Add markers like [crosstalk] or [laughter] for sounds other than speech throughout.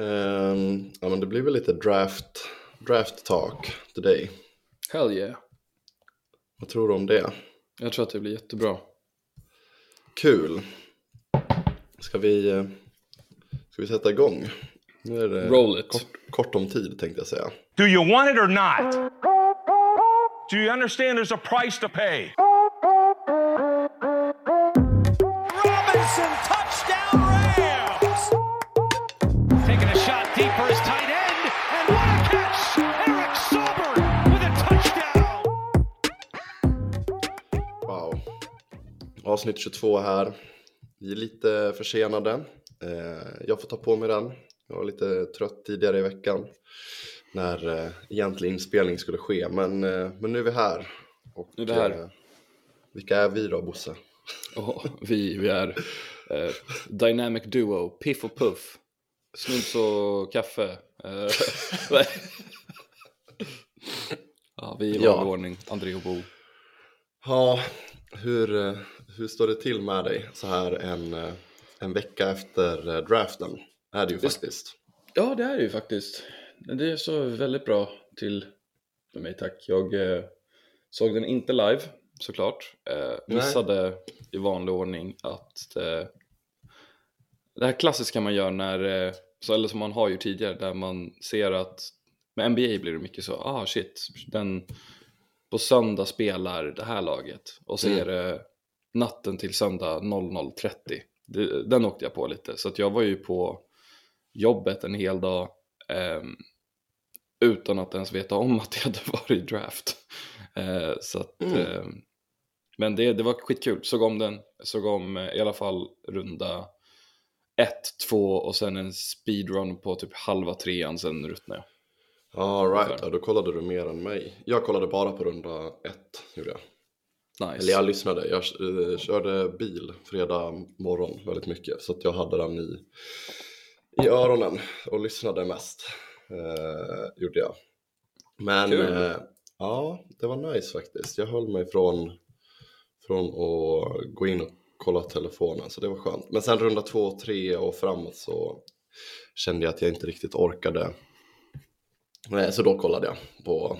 Ehm, ja, men det blir väl lite draft, draft talk today. Hell yeah. Vad tror du om det? Jag tror att det blir jättebra. Kul. Ska vi, eh, ska vi sätta igång? Nu är det Roll it. Kort, kort om tid tänkte jag säga. Do you want it or not? Do you understand there's a price to pay? Avsnitt 22 här. Vi är lite försenade. Eh, jag får ta på mig den. Jag var lite trött tidigare i veckan när eh, egentlig inspelning skulle ske. Men, eh, men nu är vi här. Och, Nu är vi här. vilka är vi då, Bosse? [laughs] Och vi, vi är eh, Dynamic Duo, Piff och Puff. Snus och kaffe. Eh, [laughs] [laughs] ja, vi är i Ja. ordning, André och Bo. Ja, hur, hur står det till med dig så här en, eh, en vecka efter eh, draften? Är det ju faktiskt. Ja, det är det ju faktiskt. Det står väldigt bra till med mig, tack. Jag eh, såg den inte live, såklart. Eh, Nej. missade i vanlig ordning att eh, det här klassiska man gör när, eh, så, eller som man har gjort tidigare, där man ser att med NBA blir det mycket så, ah shit, den på söndag spelar det här laget och så Mm. är det natten till söndag 00.30. Det- Den åkte jag på lite, så att jag var ju på jobbet en hel dag ehm, utan att ens veta om att jag hade [laughs] varit i draft. Eh, så att, Mm. ehm, men det, det var skitkul, såg om den, såg om eh, i alla fall runda 1, 2 och sen en speedrun på typ halva trean, sen ruttnade jag. Ja, right. Ja, då kollade du mer än mig. Jag kollade bara på runda ett, gjorde jag. Nice. Eller jag lyssnade. Jag eh, körde bil fredag morgon väldigt mycket. Så jag hade den i, i öronen och lyssnade mest. Eh, gjorde jag. Men eh, ja, det var nice faktiskt. Jag höll mig från, från att gå in och kolla telefonen. Så det var skönt. Men sen runda två, tre och framåt så kände jag att jag inte riktigt orkade. Nej, så då kollade jag på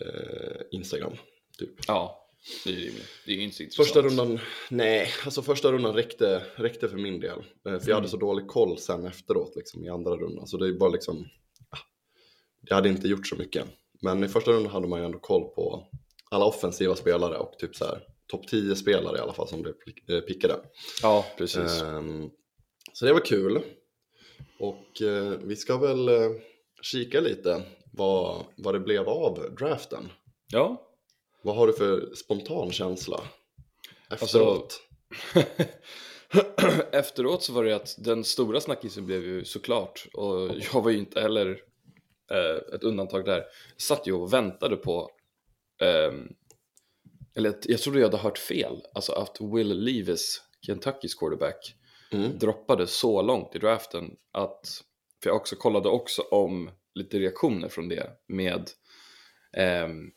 eh, Instagram. Typ. Ja, det är rimligt. Det är inte intressant. Första rundan, nej, alltså första rundan räckte, räckte för min del. Eh, För jag hade Mm. så dålig koll sen efteråt liksom, i andra rundan. Så det var liksom, ah, det hade inte gjort så mycket. Men i första rundan hade man ju ändå koll på alla offensiva spelare och typ så här topp 10 spelare i alla fall som blev eh, pickade. Ja, precis. Ehm, så det var kul. Och eh, vi ska väl eh, kika lite vad, vad det blev av draften. Ja, Vad har du för spontan känsla Alltså, efteråt? [clears throat] Efteråt så var det att den stora snackisen blev ju såklart och jag var ju inte heller eh, ett undantag där. Jag satt ju och väntade på ehm, eller jag trodde jag hade hört fel, alltså att Will Levis, Kentuckys quarterback, Mm. droppade så långt i draften att, för jag också kollade också om lite reaktioner från det med, ehm,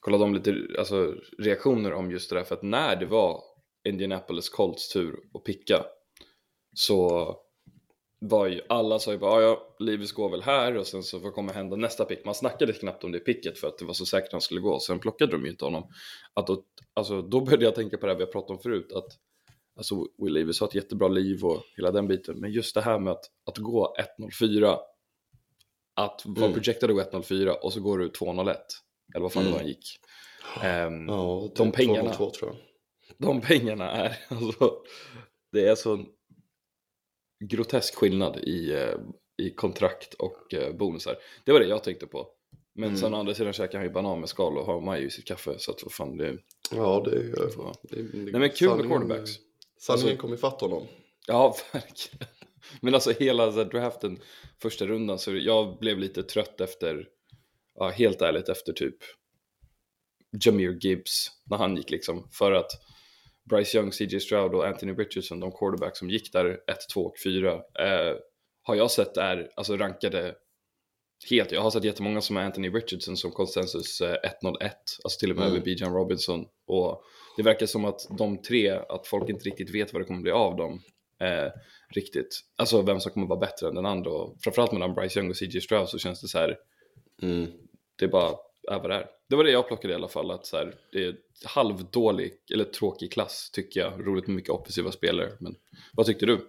kollade om lite alltså, reaktioner om just det där, för att när det var Indianapolis Colts tur att picka så var ju alla sa ju bara "Ja, ja, Levis går väl här och sen så vad kommer hända nästa pick? Man snackade knappt om det picket för att det var så säkert han skulle gå, sen plockade de ju inte honom. Att då, alltså, då började jag tänka på det här vi har pratat om förut, att alltså, Will Levis har ett jättebra liv och hela den biten, men just det här med att, att gå 1.04, att vara Mm. projectad att gå 1.04 och så går du 2.01, eller vad fan det Mm. var han gick. Ehm, Ja, de typ pengarna. 202 tror jag. de pengarna är, [laughs] alltså, det är så grotesk skillnad i, eh, i kontrakt och eh, bonusar. Det var det jag tänkte på. Men Mm. sen å andra sidan käkar han ju banan med skal och har maj i sitt kaffe, så att vad fan det Ja, det är får- det, det, Nej men kul med quarterbacks. Sanningen Alltså- kom ifatt honom. Ja, verkligen. [laughs] Men alltså hela draften, första rundan, så jag blev lite trött efter, ja, helt ärligt efter typ Jameer Gibbs, när han gick liksom, för att Bryce Young, CJ Stroud och Anthony Richardson, de quarterbacks som gick där 1, 2 och 4, eh, har jag sett är alltså rankade helt. Jag har sett jättemånga som är Anthony Richardson som konsensus eh, 101, alltså till och med Mm. över Bijan Robinson. Och det verkar som att de tre, att folk inte riktigt vet vad det kommer bli av dem. eh, riktigt. Alltså vem som kommer vara bättre än den andra. Och framförallt mellan Bryce Young och CJ Stroud så känns det så här, Mm det är bara är vad det är. Det var det jag plockade i alla fall, att så här, det är halvdålig eller tråkig klass tycker jag. Roligt med mycket offensiva spelare, men vad tyckte du?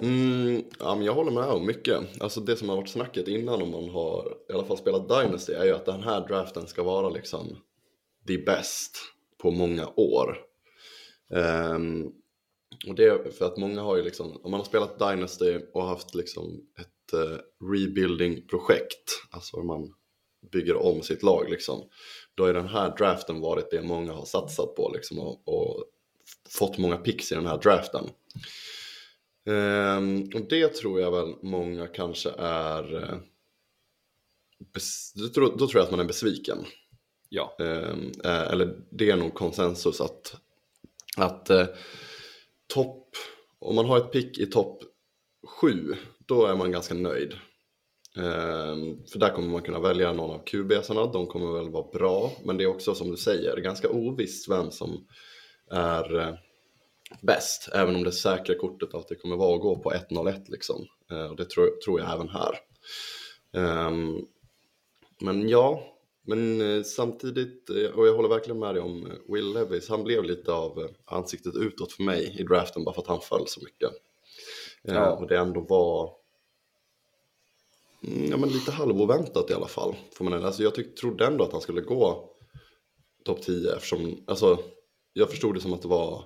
Mm, ja, men jag håller med om mycket. Alltså det som har varit snacket innan om man har i alla fall spelat Dynasty är ju att den här draften ska vara liksom the best på många år. Um, och det är för att många har ju liksom, om man har spelat Dynasty och haft liksom ett uh, rebuilding-projekt, alltså man bygger om sitt lag liksom, då har den här draften varit det många har satsat på liksom och, och fått många picks i den här draften. Ehm, och det tror jag väl många kanske är... eh, Bes- då, tror, då tror jag att man är besviken. Ja, Ehm, eh, eller det är nog konsensus att, att eh, topp, om man har ett pick i topp 7, då är man ganska nöjd. Ehm, för där kommer man kunna välja någon av QBsarna, de kommer väl vara bra, men det är också som du säger, ganska ovisst vem som är eh, bäst, även om det säkra kortet alltid kommer vara att gå på 1-0-1 liksom. Eh, och det tror, tror jag även här. Ehm, men ja, men eh, samtidigt, och jag håller verkligen med dig om Will Levis, han blev lite av ansiktet utåt för mig i draften bara för att han föll så mycket. Eh, Ja. Och det ändå var ja, men lite halvoväntat i alla fall. Får man, alltså jag tyck, trodde ändå att han skulle gå topp 10 eftersom, alltså jag förstod det som att det var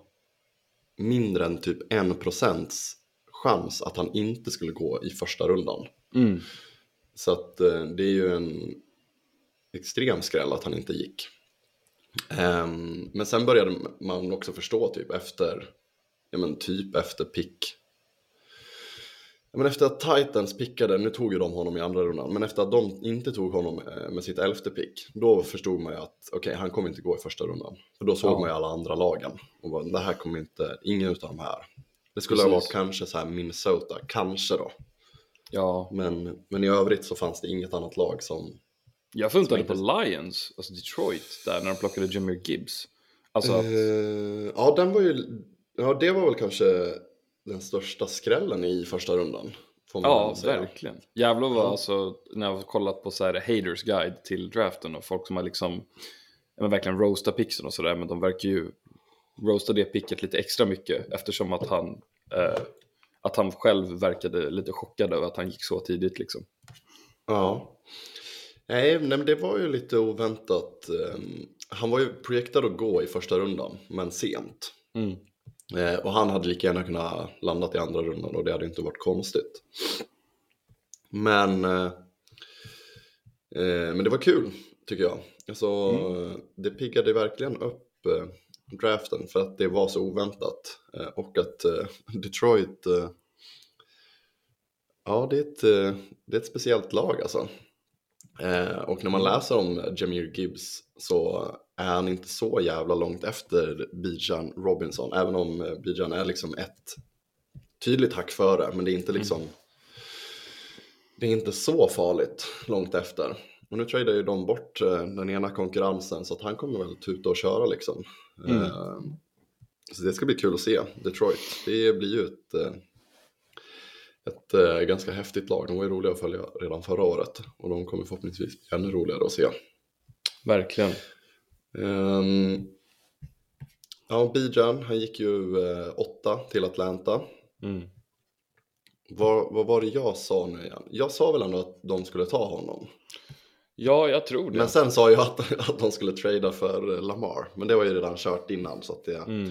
mindre än typ en procents chans att han inte skulle gå i första rundan. mm. Så att eh, det är ju en extrem skräll att han inte gick. Ehm, men sen började man också förstå typ efter, ja men typ efter pick. Men efter att Titans pickade, nu tog ju de honom i andra rundan, men efter att de inte tog honom eh, med sitt elfte pick, då förstod man ju att okej, han kommer inte gå i första rundan. För då såg Ja. man ju alla andra lagen och bara, det här kommer inte, ingen utav de här. Det skulle ha Precis. varit kanske så här Minnesota, kanske då. ja. Men, men i övrigt så fanns det inget annat lag som... Jag funderade Som på Lions, alltså Detroit, där när de plockade Jameer Gibbs. Alltså, att, Eh, ja, den var ju... Ja, det var väl kanske den största skrällen i första rundan. Ja, verkligen. Jävlar vad Ja. alltså, när jag har kollat på så här haters guide till draften och folk som har liksom, men verkligen roasta pixen och sådär, men de verkar ju roasta det picket lite extra mycket eftersom att han, eh, att han själv verkade lite chockad över att han gick så tidigt liksom. Ja. Nej, nej, men det var ju lite oväntat. Ehm, Han var ju projektad att gå i första rundan, men sent. Mm. Eh, Och han hade lika gärna kunnat landat i andra rundan och det hade inte varit konstigt. Men, eh, eh, men det var kul tycker jag. Alltså, Mm. Det piggade verkligen upp eh, draften för att det var så oväntat. Eh, och att eh, [laughs] Detroit, ja det är, ett, det är ett speciellt lag alltså. Och när man läser om Jameer Gibbs så är han inte så jävla långt efter Bijan Robinson. Även om eh, Bijan är liksom ett tydligt hack före. Men det är inte liksom Det är inte så farligt långt efter. Och nu tradar ju de bort eh, den ena konkurrensen så att han kommer väl tuta och köra liksom. Mm. Eh, så det ska bli kul att se Detroit. Det blir ju ett ett ganska häftigt lag. De var ju roliga att följa redan förra året och de kommer förhoppningsvis bli ännu roligare att se. Verkligen. Um, ja, Bijan, han gick ju eh, åtta till Atlanta. Mm. Vad, vad var det jag sa nu igen? Jag sa väl ändå att de skulle ta honom. Ja, jag tror det. Men sen sa jag att, [laughs] att de skulle trada för Lamar. Men det var ju redan kört innan. Så att det, Mm.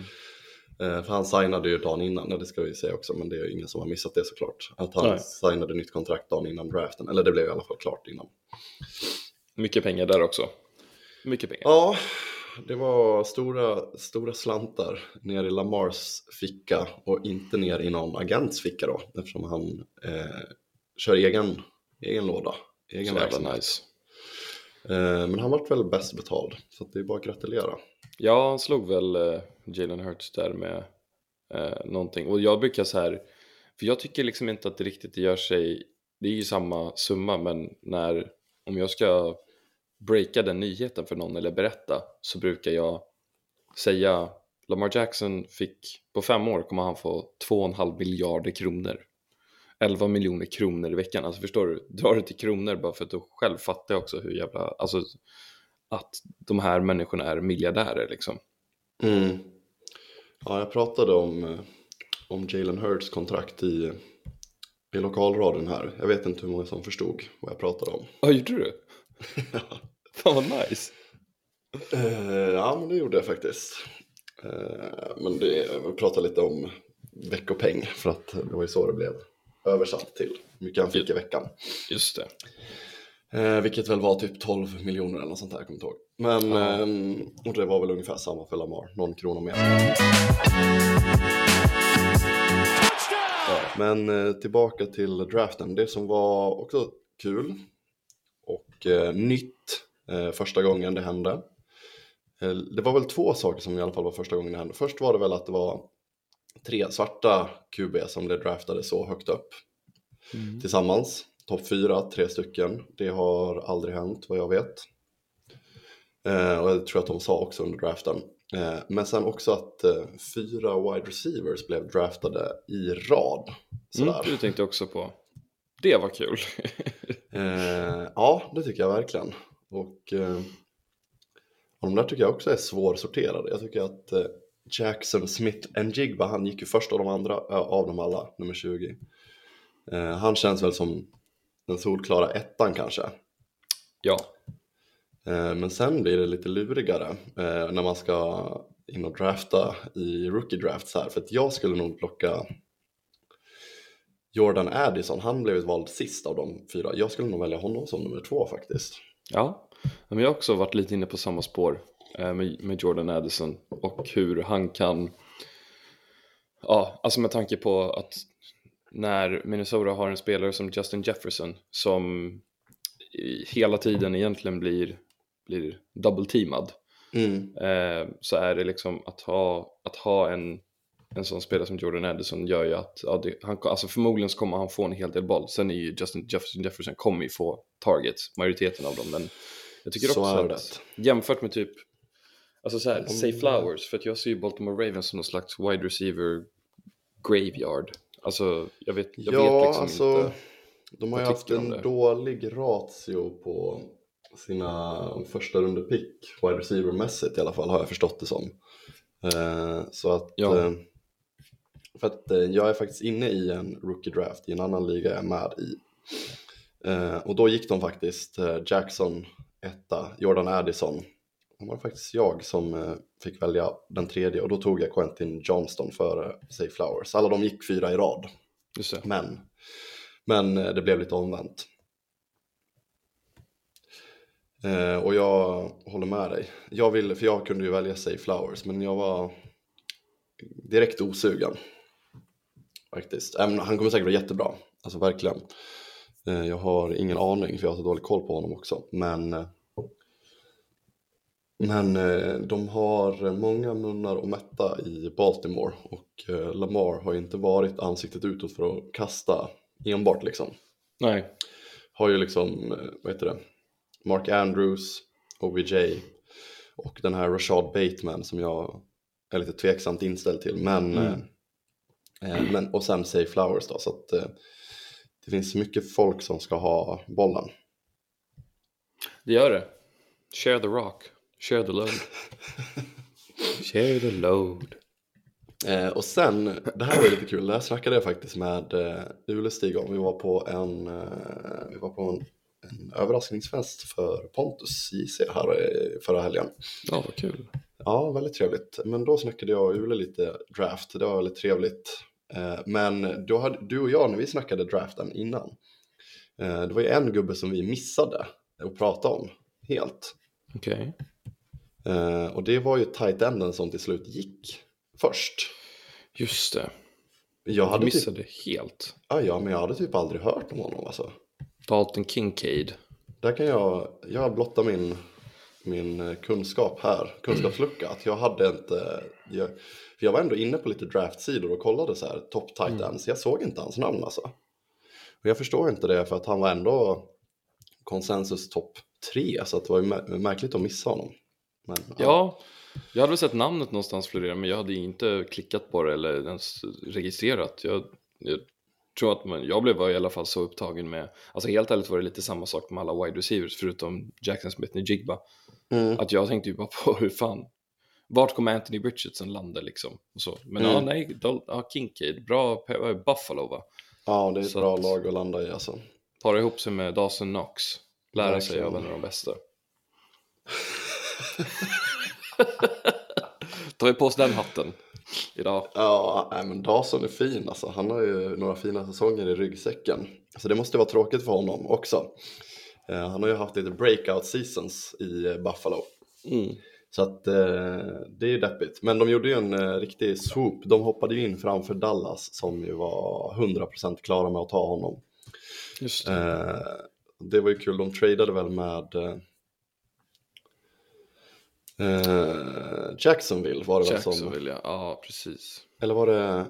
eh, för han signade ju dagen innan, det ska vi säga också. Men det är ju ingen som har missat det såklart. Att han Nej. signade nytt kontrakt dagen innan draften. Eller det blev i alla fall klart innan. Mycket pengar där också. Mycket pengar. Ja, det var stora, stora slantar ner i Lamars ficka och inte ner i någon agents ficka då eftersom han eh, kör egen, egen låda, egen Så jävla nice. Eh, men han vart väl bäst betald så att det är bara att gratulera. Ja, han slog väl eh, Jalen Hurts där med eh, någonting. Och jag brukar så här, för jag tycker liksom inte att det riktigt gör sig, det är ju samma summa, men när, om jag ska breaka den nyheten för någon eller berätta så brukar jag säga Lamar Jackson fick, på fem år kommer han få 2,5 miljarder kronor. 11 miljoner kronor i veckan, alltså förstår du? Drar det till kronor bara för att du själv fattar också hur jävla, alltså att de här människorna är miljardärer liksom. Mm. Ja, jag pratade om, eh, om Jalen Hurts kontrakt i, i lokalradion här. Jag vet inte hur många som förstod vad jag pratade om. Ja, gjorde du? [laughs] Fan vad nice. Eh, ja, men det gjorde jag faktiskt. Eh, men det, vi pratade lite om veckopeng för att det var ju så det blev översatt till hur mycket han fick i veckan. Just det. Eh, vilket väl var typ 12 miljoner eller något sånt där, jag kommer inte ihåg. Men och det var väl ungefär samma för Lamar, någon krona mer. Men tillbaka till draften, det som var också kul nytt eh, första gången det hände. Eh, det var väl två saker som i alla fall var första gången det hände. Först var det väl att det var tre svarta QB som blev draftade så högt upp tillsammans. Topp fyra, tre stycken. Det har aldrig hänt vad jag vet. Eh, och jag tror att de sa också under draften. Eh, men sen också att eh, fyra wide receivers blev draftade i rad. Mm, Sådär. det tänkte jag också på. Det var kul. [laughs] Eh, ja, det tycker jag verkligen. Och, eh, och de där tycker jag också är svårsorterade. Jag tycker att eh, Jackson Smith Njigba, han gick ju först av de andra, av dem alla, nummer 20. Eh, han känns väl som den solklara ettan kanske. ja, Eh, Men sen blir det lite lurigare eh, när man ska in och drafta i rookie drafts här. För att jag skulle nog plocka Jordan Addison, han blev vald sist av de fyra. Jag skulle nog välja honom som nummer två faktiskt. ja. Men jag har också varit lite inne på samma spår eh, med, Jordan Addison och hur han kan, ja, alltså med tanke på att när Minnesota har en spelare som Justin Jefferson som hela tiden egentligen blir, blir double-teamad Mm. eh, så är det liksom att ha, att ha en, en sån spelare som Jordan Addison gör ju att ja, det, han, alltså förmodligen så kommer han få en hel del boll. Sen är ju Justin Jefferson, Jefferson kommer ju få targets, majoriteten av dem. Men jag tycker Så också att jämfört med typ, alltså så här, Mm. say Flowers, för att jag ser ju Baltimore Ravens som någon slags wide receiver graveyard. Alltså jag vet, jag ja, vet liksom alltså inte. de har ju haft en dålig ratio på sina första rundepick wide receiver-mässigt i alla fall har jag förstått det som. Eh, så att, Ja. eh, för att eh, jag är faktiskt inne i en rookie draft i en annan liga jag är med i. Eh, och då gick de faktiskt eh, Jackson etta, Jordan Addison. Det var faktiskt jag som fick välja den tredje och då tog jag Quentin Johnston före Say Flowers. Alla de gick fyra i rad. Men, men det blev lite omvänt. Och jag håller med dig. Jag vill, för jag kunde ju välja Say Flowers, men jag var direkt osugen. Faktiskt. Även, han kommer säkert vara jättebra, alltså verkligen. Eh, jag har ingen aning, för jag har så dålig koll på honom också. Men, eh, men eh, de har många munnar att mätta i Baltimore och Lamar har inte varit ansiktet utåt för att kasta enbart liksom. Nej, Har ju liksom, vad heter det, Mark Andrews, OBJ och den här Rashad Bateman som jag är lite tveksamt inställd till. Men, Mm. Eh, men och sen Say Flowers då, så att eh, det finns mycket folk som ska ha bollen. det gör det. Share the rock. Share the load. [laughs] Share the load. Eh, och sen, det här var lite kul, det här snackade jag faktiskt med eh, Ulestig om. Vi var på en, eh, vi var på en, en överraskningsfest för Pontus JC här eh, förra helgen. Ja, vad kul. Ja, väldigt trevligt. Men då snackade jag och Ule lite draft, det var väldigt trevligt. Eh, men då hade, du och jag, när vi snackade draften innan, eh, det var ju en gubbe som vi missade att prata om helt. Okej. Eh, och det var ju tight enden som till slut gick först. Just det. Jag hade typ, missade helt. ja, ja, men jag hade typ aldrig hört om honom alltså. Dalton Kincaid. Där kan jag, jag blotta min, min eh, kunskap här, kunskapslucka. Att jag hade inte, jag, för jag var ändå inne på lite draftsidor och kollade så här, top tight ends. Jag såg inte hans namn alltså. Och jag förstår inte det för att han var ändå konsensus topp tre. Så att det var ju mär- märkligt att missa honom. Men, Ja, Jag hade väl sett namnet någonstans florera men jag hade inte klickat på det eller ens registrerat. Jag, jag tror att man, jag blev i alla fall så upptagen med, alltså helt ärligt var det lite samma sak med alla wide receivers förutom Jackson Smith och Jigba. Mm. Att jag tänkte ju bara [laughs] på hur fan, vart kommer Anthony Richardson landa liksom? Och så. Men ja, Mm. nej, Dol- ja, Kincaid, bra, pe- Buffalo va? Ja, det är ett Så bra att- lag att landa i alltså. Para ihop sig med Dawson Knox, lära sig av en av de bästa. [laughs] Tar vi på oss den hatten idag. Ja, nej, men Dawson är fin alltså. Han har ju några fina säsonger i ryggsäcken. Så det måste vara tråkigt för honom också. Eh, han har ju haft lite breakout seasons i eh, Buffalo. Mm. Så att eh, det är ju deppigt. Men de gjorde ju en eh, riktig swoop. De hoppade ju in framför Dallas som ju var 100% klara med att ta honom. Just det. Eh, det var ju kul, de tradade väl med eh, Jacksonville var det väl som, Jacksonville ja, ja precis. eller var det,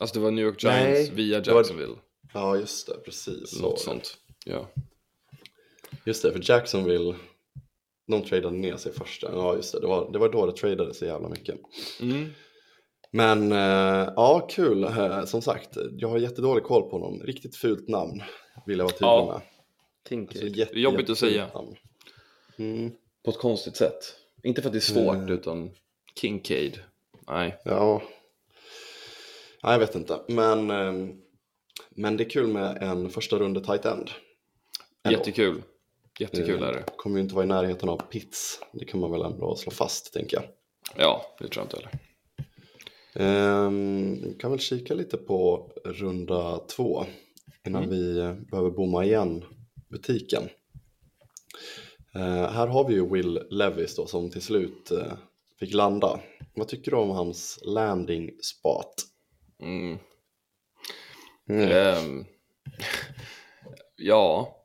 Alltså det var New York Giants Nej, via det var- Jacksonville. ja just det, precis. Något sånt. Ja. Just det, för Jacksonville, de tradade ner sig första, ja just det, det var, det var då det tradades så jävla mycket. Mm. Men eh, ja, kul, eh, som sagt, jag har jättedålig koll på honom, riktigt fult namn vill jag vara tydlig Ja, med. Kincaid. Alltså, det är jobbigt att säga. namn. Mm, På ett konstigt sätt. Inte för att det är svårt Mm. utan Kincaid. Nej. ja, ja, jag vet inte, men, eh, men det är kul med en första runde tight end. Ändå. Jättekul. Jättekul är det. Kommer ju inte vara i närheten av Pitts, det kan man väl ändå slå fast tänker jag. Ja, det tror jag inte heller. Ehm, kan väl kika lite på runda två innan Mm. vi eh, behöver bomma igen butiken. Eh, här har vi ju Will Levis då som till slut eh, fick landa. Vad tycker du om hans landing spot? Mm. Mm. Ehm, [laughs] ja,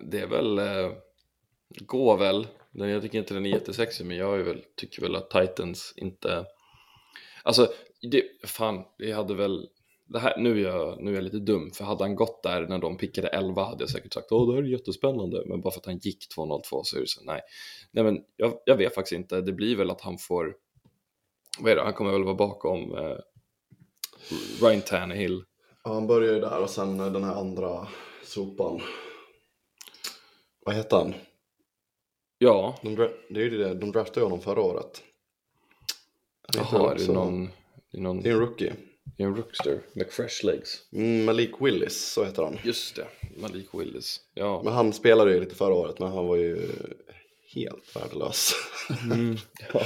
det är väl, eh, går väl. Den- Jag tycker inte den är jättesexig men jag är väl, tycker väl att Titans inte, alltså det, fan, det hade väl, det här, nu, är jag, nu är jag lite dum för hade han gått där när de pickade 11 hade jag säkert sagt åh det här är jättespännande men bara för att han gick 2.02 så är det så nej. Nej men jag, jag vet faktiskt inte, det blir väl att han får, vad är det, han kommer väl vara bakom eh, Ryan Tannehill Ja, han börjar ju där och sen den här andra sopan. Vad heter han? Ja, De, det är ju det, de draftade honom förra året. Jaha, är det någon, det är någon, Det är en rookie. det är en rookster med fresh legs? Mm, Malik Willis, så heter han. Just det, Malik Willis. Ja, Men han spelade ju lite förra året, men han var ju helt värdelös. mm, [laughs] ja.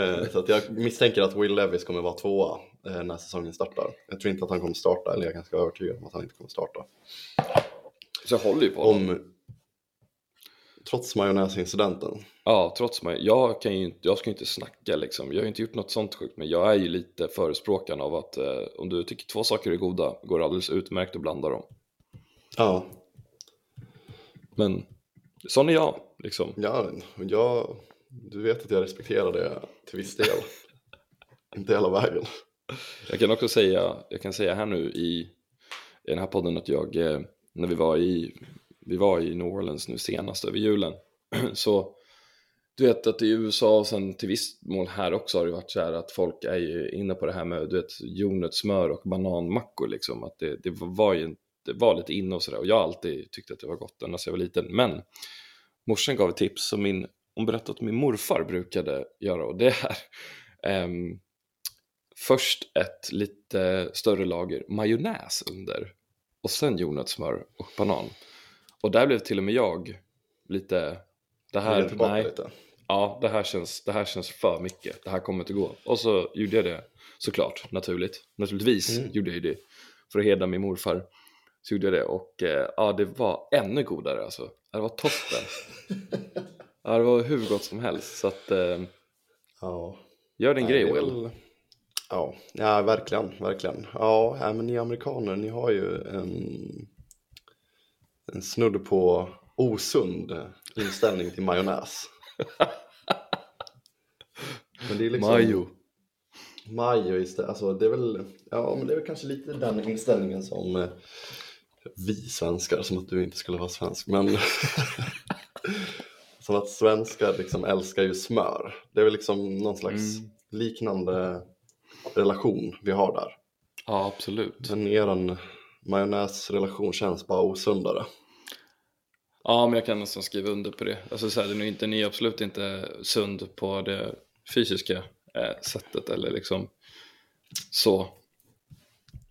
Eh, så att jag misstänker att Will Levis kommer vara tvåa eh, när säsongen startar. Jag tror inte att han kommer starta, eller jag är ganska övertygad om att han inte kommer starta. Så jag håller ju på honom. Om, trots majonnäsincidenten. Ja, trots mig. Jag, kan ju inte, jag ska ju inte snacka liksom. Jag har ju inte gjort något sånt sjukt, men jag är ju lite förespråkaren av att eh, om du tycker två saker är goda, går det alldeles utmärkt att blanda dem. Ja, Men sån är jag, liksom. ja jag, du vet att jag respekterar det till viss del. [laughs] inte hela vägen. Jag kan också säga, jag kan säga här nu i, i den här podden att jag, eh, när vi var i, vi var i New Orleans nu senast över julen, [clears throat] så du vet att i USA och sen till viss mål här också har det varit så här att folk är ju inne på det här med du vet jordnötssmör och bananmackor liksom, att det, det var ju det var lite inne och sådär. Och jag har alltid tyckt att det var gott ända sedan jag var liten, men morsan gav ett tips som min, hon berättade att min morfar brukade göra. Och det är um, [laughs] först ett lite större lager majonnäs under. Och sen jordnötssmör och banan. Och där blev till och med jag lite, det här, nej, lite. ja det här, känns, det här känns för mycket, det här kommer inte gå. Och så gjorde jag det såklart, naturligt, naturligtvis Mm. gjorde jag det för att hedra min morfar. Så gjorde jag det och eh, ja, det var ännu godare alltså. Det var toppen. [laughs] ja, det var hur gott som helst. Så att, eh, Ja. gör din Nej, grej Will. väl- Ja, ja, verkligen, verkligen. Ja, men ni amerikaner, ni har ju en, en snudd på osund inställning till majonnäs. Men det är liksom, Majo. Majo istället, alltså det är väl, ja men det är väl kanske lite den inställningen som eh, vi svenskar, som att du inte skulle vara svensk, men [laughs] som att svenskar liksom älskar ju smör. Det är väl liksom någon slags Mm. liknande relation vi har där. Ja, absolut. Men eran majonnäsrelation känns bara osundare. Ja, men jag kan nästan skriva under på det. Alltså så här, den är, inte, den är absolut inte sund på det fysiska eh, sättet eller liksom så.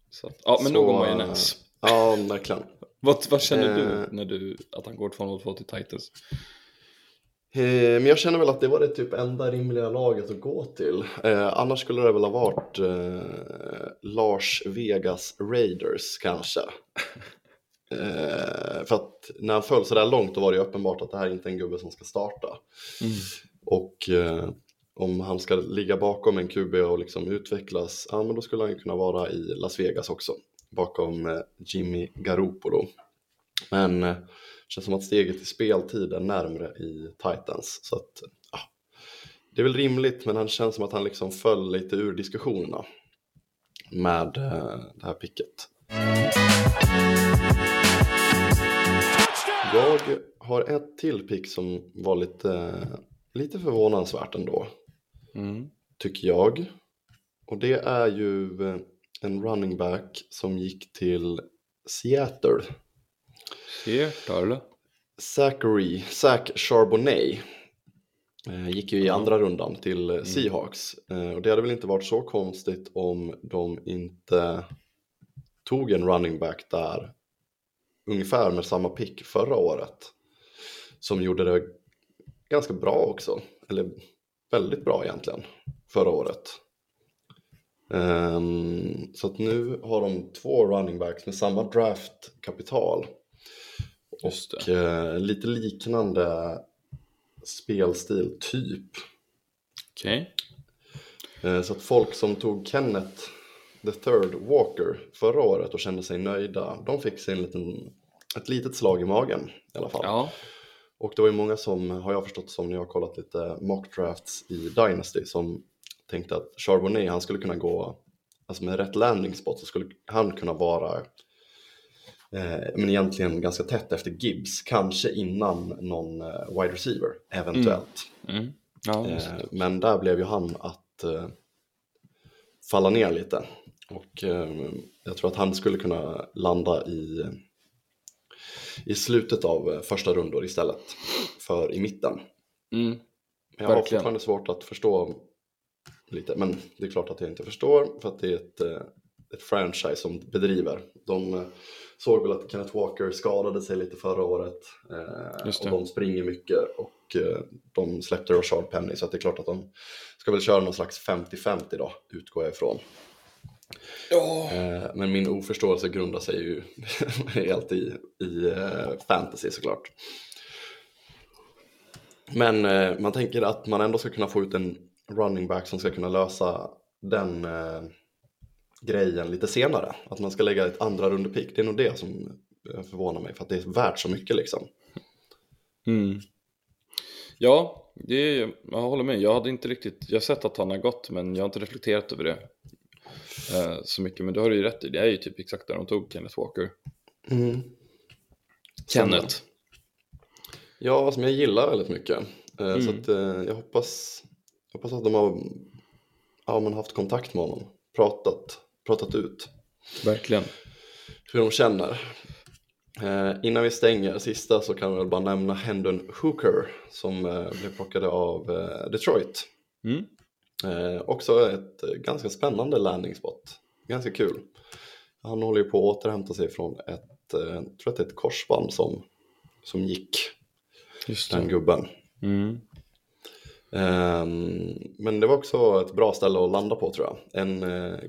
så ja, men Så, nog om majonnäs. Ja, verkligen. Vad, vad känner eh, du när du att han går 2-0-2 till Titans? Eh, Men jag känner väl att det var det typ enda rimliga laget att gå till. Eh, annars skulle det väl ha varit eh, Lars Vegas Raiders kanske. Eh, för att när han föll så där långt då var det ju uppenbart att det här är inte är en gubbe som ska starta. Mm. Och eh, om han ska ligga bakom en QB och liksom utvecklas, ja men då skulle han ju kunna vara i Las Vegas också. Bakom eh, Jimmy Garoppolo. Men eh, känns som att steget i speltid är närmre i Titans. Så att, ja, det är väl rimligt, men han känns som att han liksom föll lite ur diskussionerna med eh, det här picket. Jag har ett till pick som var lite, lite förvånansvärt ändå, Mm. tycker jag. Och det är ju eh, en running back som gick till Seattle. Seattle. Zachary, Zach Charbonnet eh, gick ju i andra rundan till eh, Seahawks eh, och det hade väl inte varit så konstigt om de inte tog en running back där ungefär med samma pick förra året som gjorde det ganska bra också, eller väldigt bra egentligen förra året. Ehm, så att nu har de två running backs med samma draftkapital och eh, lite liknande spelstil typ. Okej. Eh, så att folk som tog Kenneth the third Walker förra året och kände sig nöjda, de fick sig en liten, ett litet slag i magen i alla fall. Ja. Och det var ju många som, har jag förstått som när jag har kollat lite mock drafts i Dynasty, som tänkte att Charbonnet, han skulle kunna gå, alltså med rätt landing spot så skulle han kunna vara eh, men egentligen ganska tätt efter Gibbs, kanske innan någon eh, wide receiver, eventuellt. Mm. Ja, just Eh, men där blev ju han att eh, falla ner lite. Och eh, jag tror att han skulle kunna landa i, i slutet av eh, första rundor istället för i mitten. Mm. Men jag har Verkligen. fortfarande svårt att förstå lite, men det är klart att jag inte förstår för att det är ett, eh, ett franchise som bedriver. De eh, såg väl att Kenneth Walker skadade sig lite förra året och de springer mycket och de släppte Rashard Penny så det är klart att de ska väl köra någon slags 50-50 då, utgår jag ifrån. Eh, men min oförståelse grundar sig ju [laughs] helt i, i eh, fantasy såklart. Men eh, man tänker att man ändå ska kunna få ut en running back som ska kunna lösa den eh, grejen lite senare. Att man ska lägga ett andra rundepick. Det är nog det som förvånar mig för att det är värt så mycket liksom. Mm. Ja, det är, jag håller med. Jag hade inte riktigt, jag har sett att han har gått men jag har inte reflekterat över det eh, så mycket. Men du har ju rätt i, det är ju typ exakt där de tog Kenneth Walker. Kenneth. Ja, som jag gillar väldigt mycket. Eh, Så Mm. att, eh, jag hoppas, hoppas att de har ja, men haft kontakt med honom. Pratat, pratat ut Verkligen. hur de känner. Eh, innan vi stänger sista så kan vi väl bara nämna Hendon Hooker som eh, blev plockade av eh, Detroit. Mm. Eh, också ett eh, ganska spännande landing spot. Ganska kul. Han håller ju på att återhämta sig från ett, eh, jag tror att det är ett korsband som, som gick, Just den gubben. Mm. Ehm, men det var också ett bra ställe att landa på tror jag. En, eh,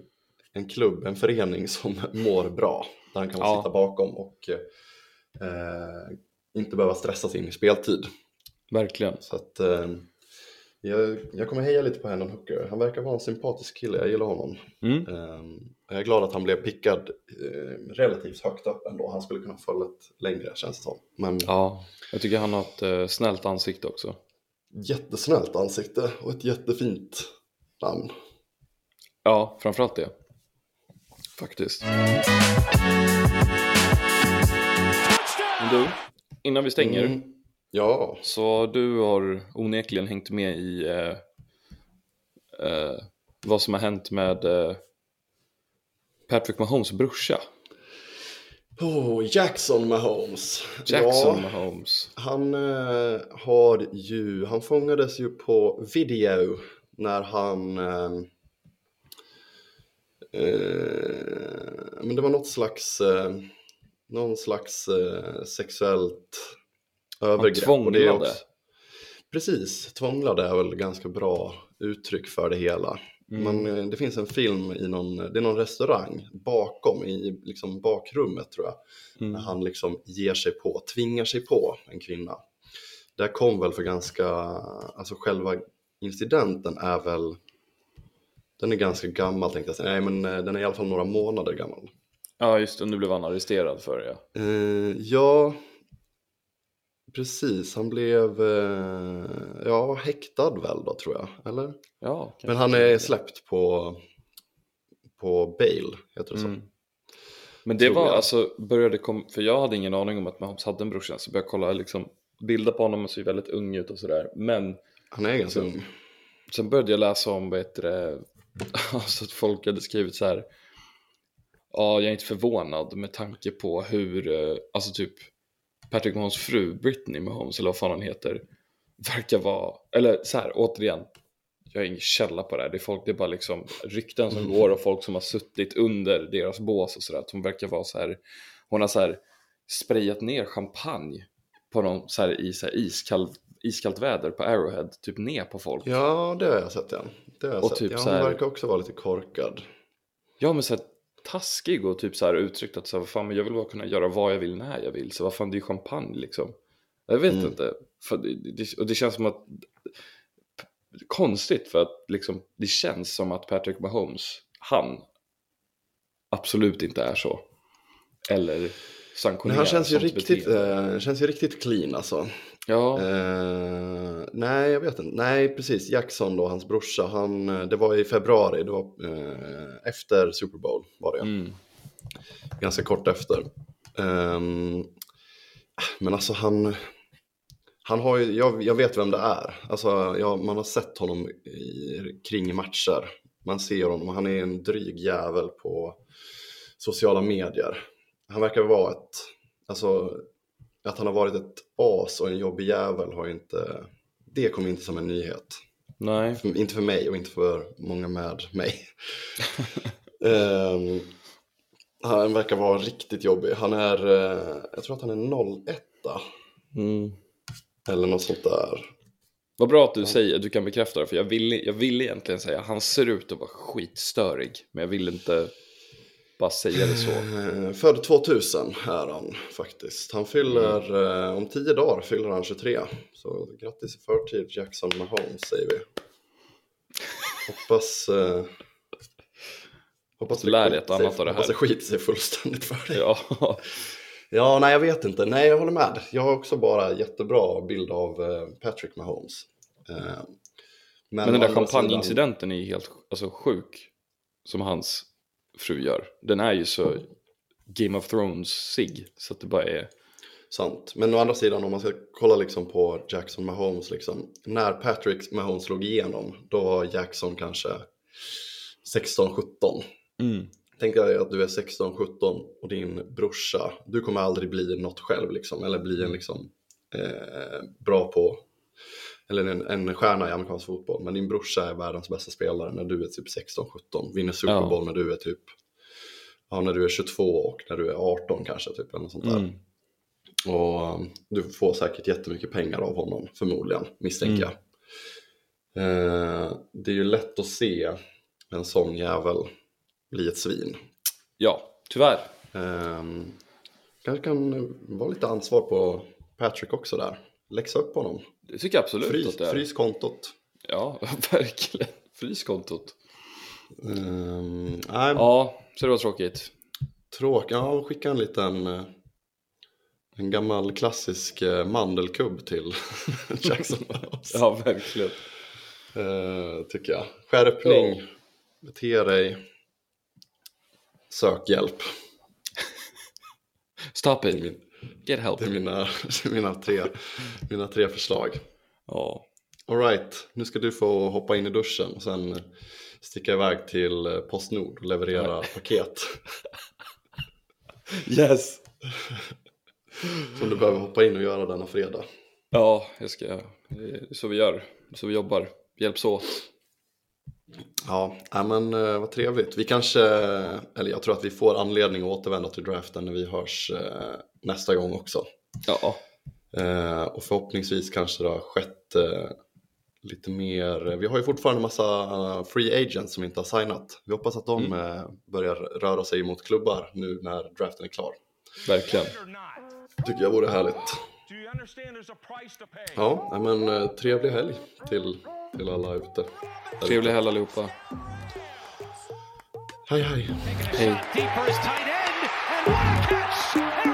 en klubb, en förening som [laughs] mår bra. Där han kan Ja. sitta bakom och eh, inte behöva stressa sig in i speltid. Verkligen. Så att eh, jag, jag kommer heja lite på Hendon Hooker. Han verkar vara en sympatisk kille, jag gillar honom. Mm. Ehm, jag är glad att han blev pickad eh, relativt högt upp ändå. Han skulle kunna följa längre känns det som. Men Ja, jag tycker han har ett eh, snällt ansikte också. jättesnällt ansikte och ett jättefint namn. Ja, framförallt det. Faktiskt. Men du, innan vi stänger. Mm. Ja, Så du har onekligen hängt med i eh, eh, vad som har hänt med eh, Patrick Mahomes brorsa, oh, Jackson Mahomes. Jackson ja, Mahomes. Han eh, har ju, han fångades ju på video när han eh, eh, men det var något slags någon slags sexuellt övergrepp. är tvånglade. Precis, tvånglade är väl ganska bra uttryck för det hela. Mm. Men eh, det finns en film i någon, det är någon restaurang bakom, i liksom bakrummet tror jag. Mm. När han liksom ger sig på, tvingar sig på en kvinna. Det här kom väl för ganska, alltså själva incidenten är väl, den är ganska gammal tänkte jag säga. Nej men eh, den är i alla fall några månader gammal. Ja, just det, nu blev han arresterad för det. Ja. Eh, ja, precis. Han blev eh, ja, häktad väl då tror jag, eller? Ja. Men han är släppt på, på bail, heter det så? Mm. Men det Tror var jag. alltså, började kom, för jag hade ingen aning om att Mahomes hade en brorsa, så började jag kolla liksom bilder på honom och ser väldigt ung ut och sådär. Men Han är ganska ung. sen började jag läsa om, vad heter det, [laughs] alltså att folk hade skrivit så här. Ja, jag är inte förvånad med tanke på hur, eh, alltså typ Patrick Mahomes fru, Britney Mahomes, eller vad fan hon heter, verkar vara, eller så här, återigen, jag har ingen källa på det här, det är folk, det är bara liksom rykten som går och folk som har suttit under deras bås och sådär, hon verkar vara så här, hon har så här sprayat ner champagne på någon så här i så här iskallt, iskallt väder på Arrowhead, typ ner på folk. Ja, det har jag sett ja. Det har jag Och sett. typ ja, så hon här- verkar också vara lite korkad. Ja men såhär taskig och typ såhär uttryckt att så här, fan, men jag vill bara kunna göra vad jag vill när jag vill. Så vad fan det är ju champagne liksom. Jag vet Mm. inte. För det, det, och det känns som att konstigt för att liksom det känns som att Patrick Mahomes, han absolut inte är så. Eller Men sanktionerar han känns ju, riktigt, eh, känns ju riktigt clean alltså. Ja, Eh, nej, jag vet inte. Nej, precis. Jackson då, hans brorsa, han, eh, det var i februari, det var eh, efter Super Bowl var det. mm, Ganska kort efter. Ehm, men alltså han, han har ju, jag, jag vet vem det är. Alltså, jag, man har sett honom i, kring matcher. Man ser honom, han är en dryg jävel på sociala medier. Han verkar vara ett, alltså att han har varit ett as och en jobbig jävel har ju inte, det kommer inte som en nyhet. nej. För, inte för mig och inte för många med mig. [laughs] Ehm, han verkar vara riktigt jobbig. Han är, eh, jag tror att han är 01 Mm. eller något sånt där. Vad bra att du säger, du kan bekräfta det, för jag ville, jag ville egentligen säga han ser ut att vara skitstörig, men jag vill inte bara säga det så. Eh, Född 2000 är han faktiskt. Han fyller, eh, om 10 dagar fyller han 23. Så grattis i förtid Jackson Mahomes säger vi. Hoppas... Eh, hoppas Lär dig ett annat av det Hoppas här. det skiter sig fullständigt för dig. Ja, Ja, nej jag vet inte. Nej, jag håller med. Jag har också bara jättebra bild av eh, Patrick Mahomes. Eh, men den där andra sidan- champagneincidenten är ju helt alltså, sjuk, som hans fru gör. Den är ju så Game of Thrones-sig, så att det bara är... Sant. Men å andra sidan om man ska kolla liksom på Jackson Mahomes liksom. När Patrick Mahomes slog igenom, då var Jackson kanske 16-17. Mm. Tänk dig att du är 16-17 och din brorsa, du kommer aldrig bli något själv liksom, eller bli en liksom eh, bra på, eller en, en stjärna i amerikansk fotboll, men din brorsa är världens bästa spelare när du är typ 16-17, vinner Super Ja. Bowl när du är typ, ja när du är 22 och när du är 18 kanske typ, eller sånt där. Mm. Och um, du får säkert jättemycket pengar av honom, förmodligen, misstänker jag. Eh, det är ju lätt att se en sån jävel bli ett svin. Ja, tyvärr. Um, kanske kan vara lite ansvar på Patrick också där. Läxa upp honom. Det tycker jag absolut Frys, att det är. frys kontot. Ja, [laughs] verkligen. Frys kontot. Um, nej, Ja, så det var tråkigt. tråkigt. Ja, skicka en liten eh, en gammal klassisk eh, mandelkubb till [laughs] Jackson Mahomes. Ja, verkligen. Eh, tycker jag. Skärpning, Ja. bete dig, sök hjälp. Stop it. Get help. Det är mina, [laughs] mina, tre, mina tre förslag. Ja. Alright, nu ska du få hoppa in i duschen och sen sticka iväg till eh, Postnord och leverera paket. [laughs] Yes. [laughs] Som du behöver hoppa in och göra denna fredag. Ja, jag ska, är så vi gör, så vi jobbar, vi hjälps åt. Ja, men eh, vad trevligt. Vi kanske, eller jag tror att vi får anledning att återvända till draften när vi hörs eh, nästa gång också. Ja, Eh, och förhoppningsvis kanske det har skett lite mer. Vi har ju fortfarande massa free agents som inte har signat. Vi hoppas att de eh, börjar röra sig mot klubbar nu när draften är klar. verkligen. Tycker jag vore härligt. Ja, men trevlig helg till, till alla ute. Trevlig helg allihopa. Hej hej! Taking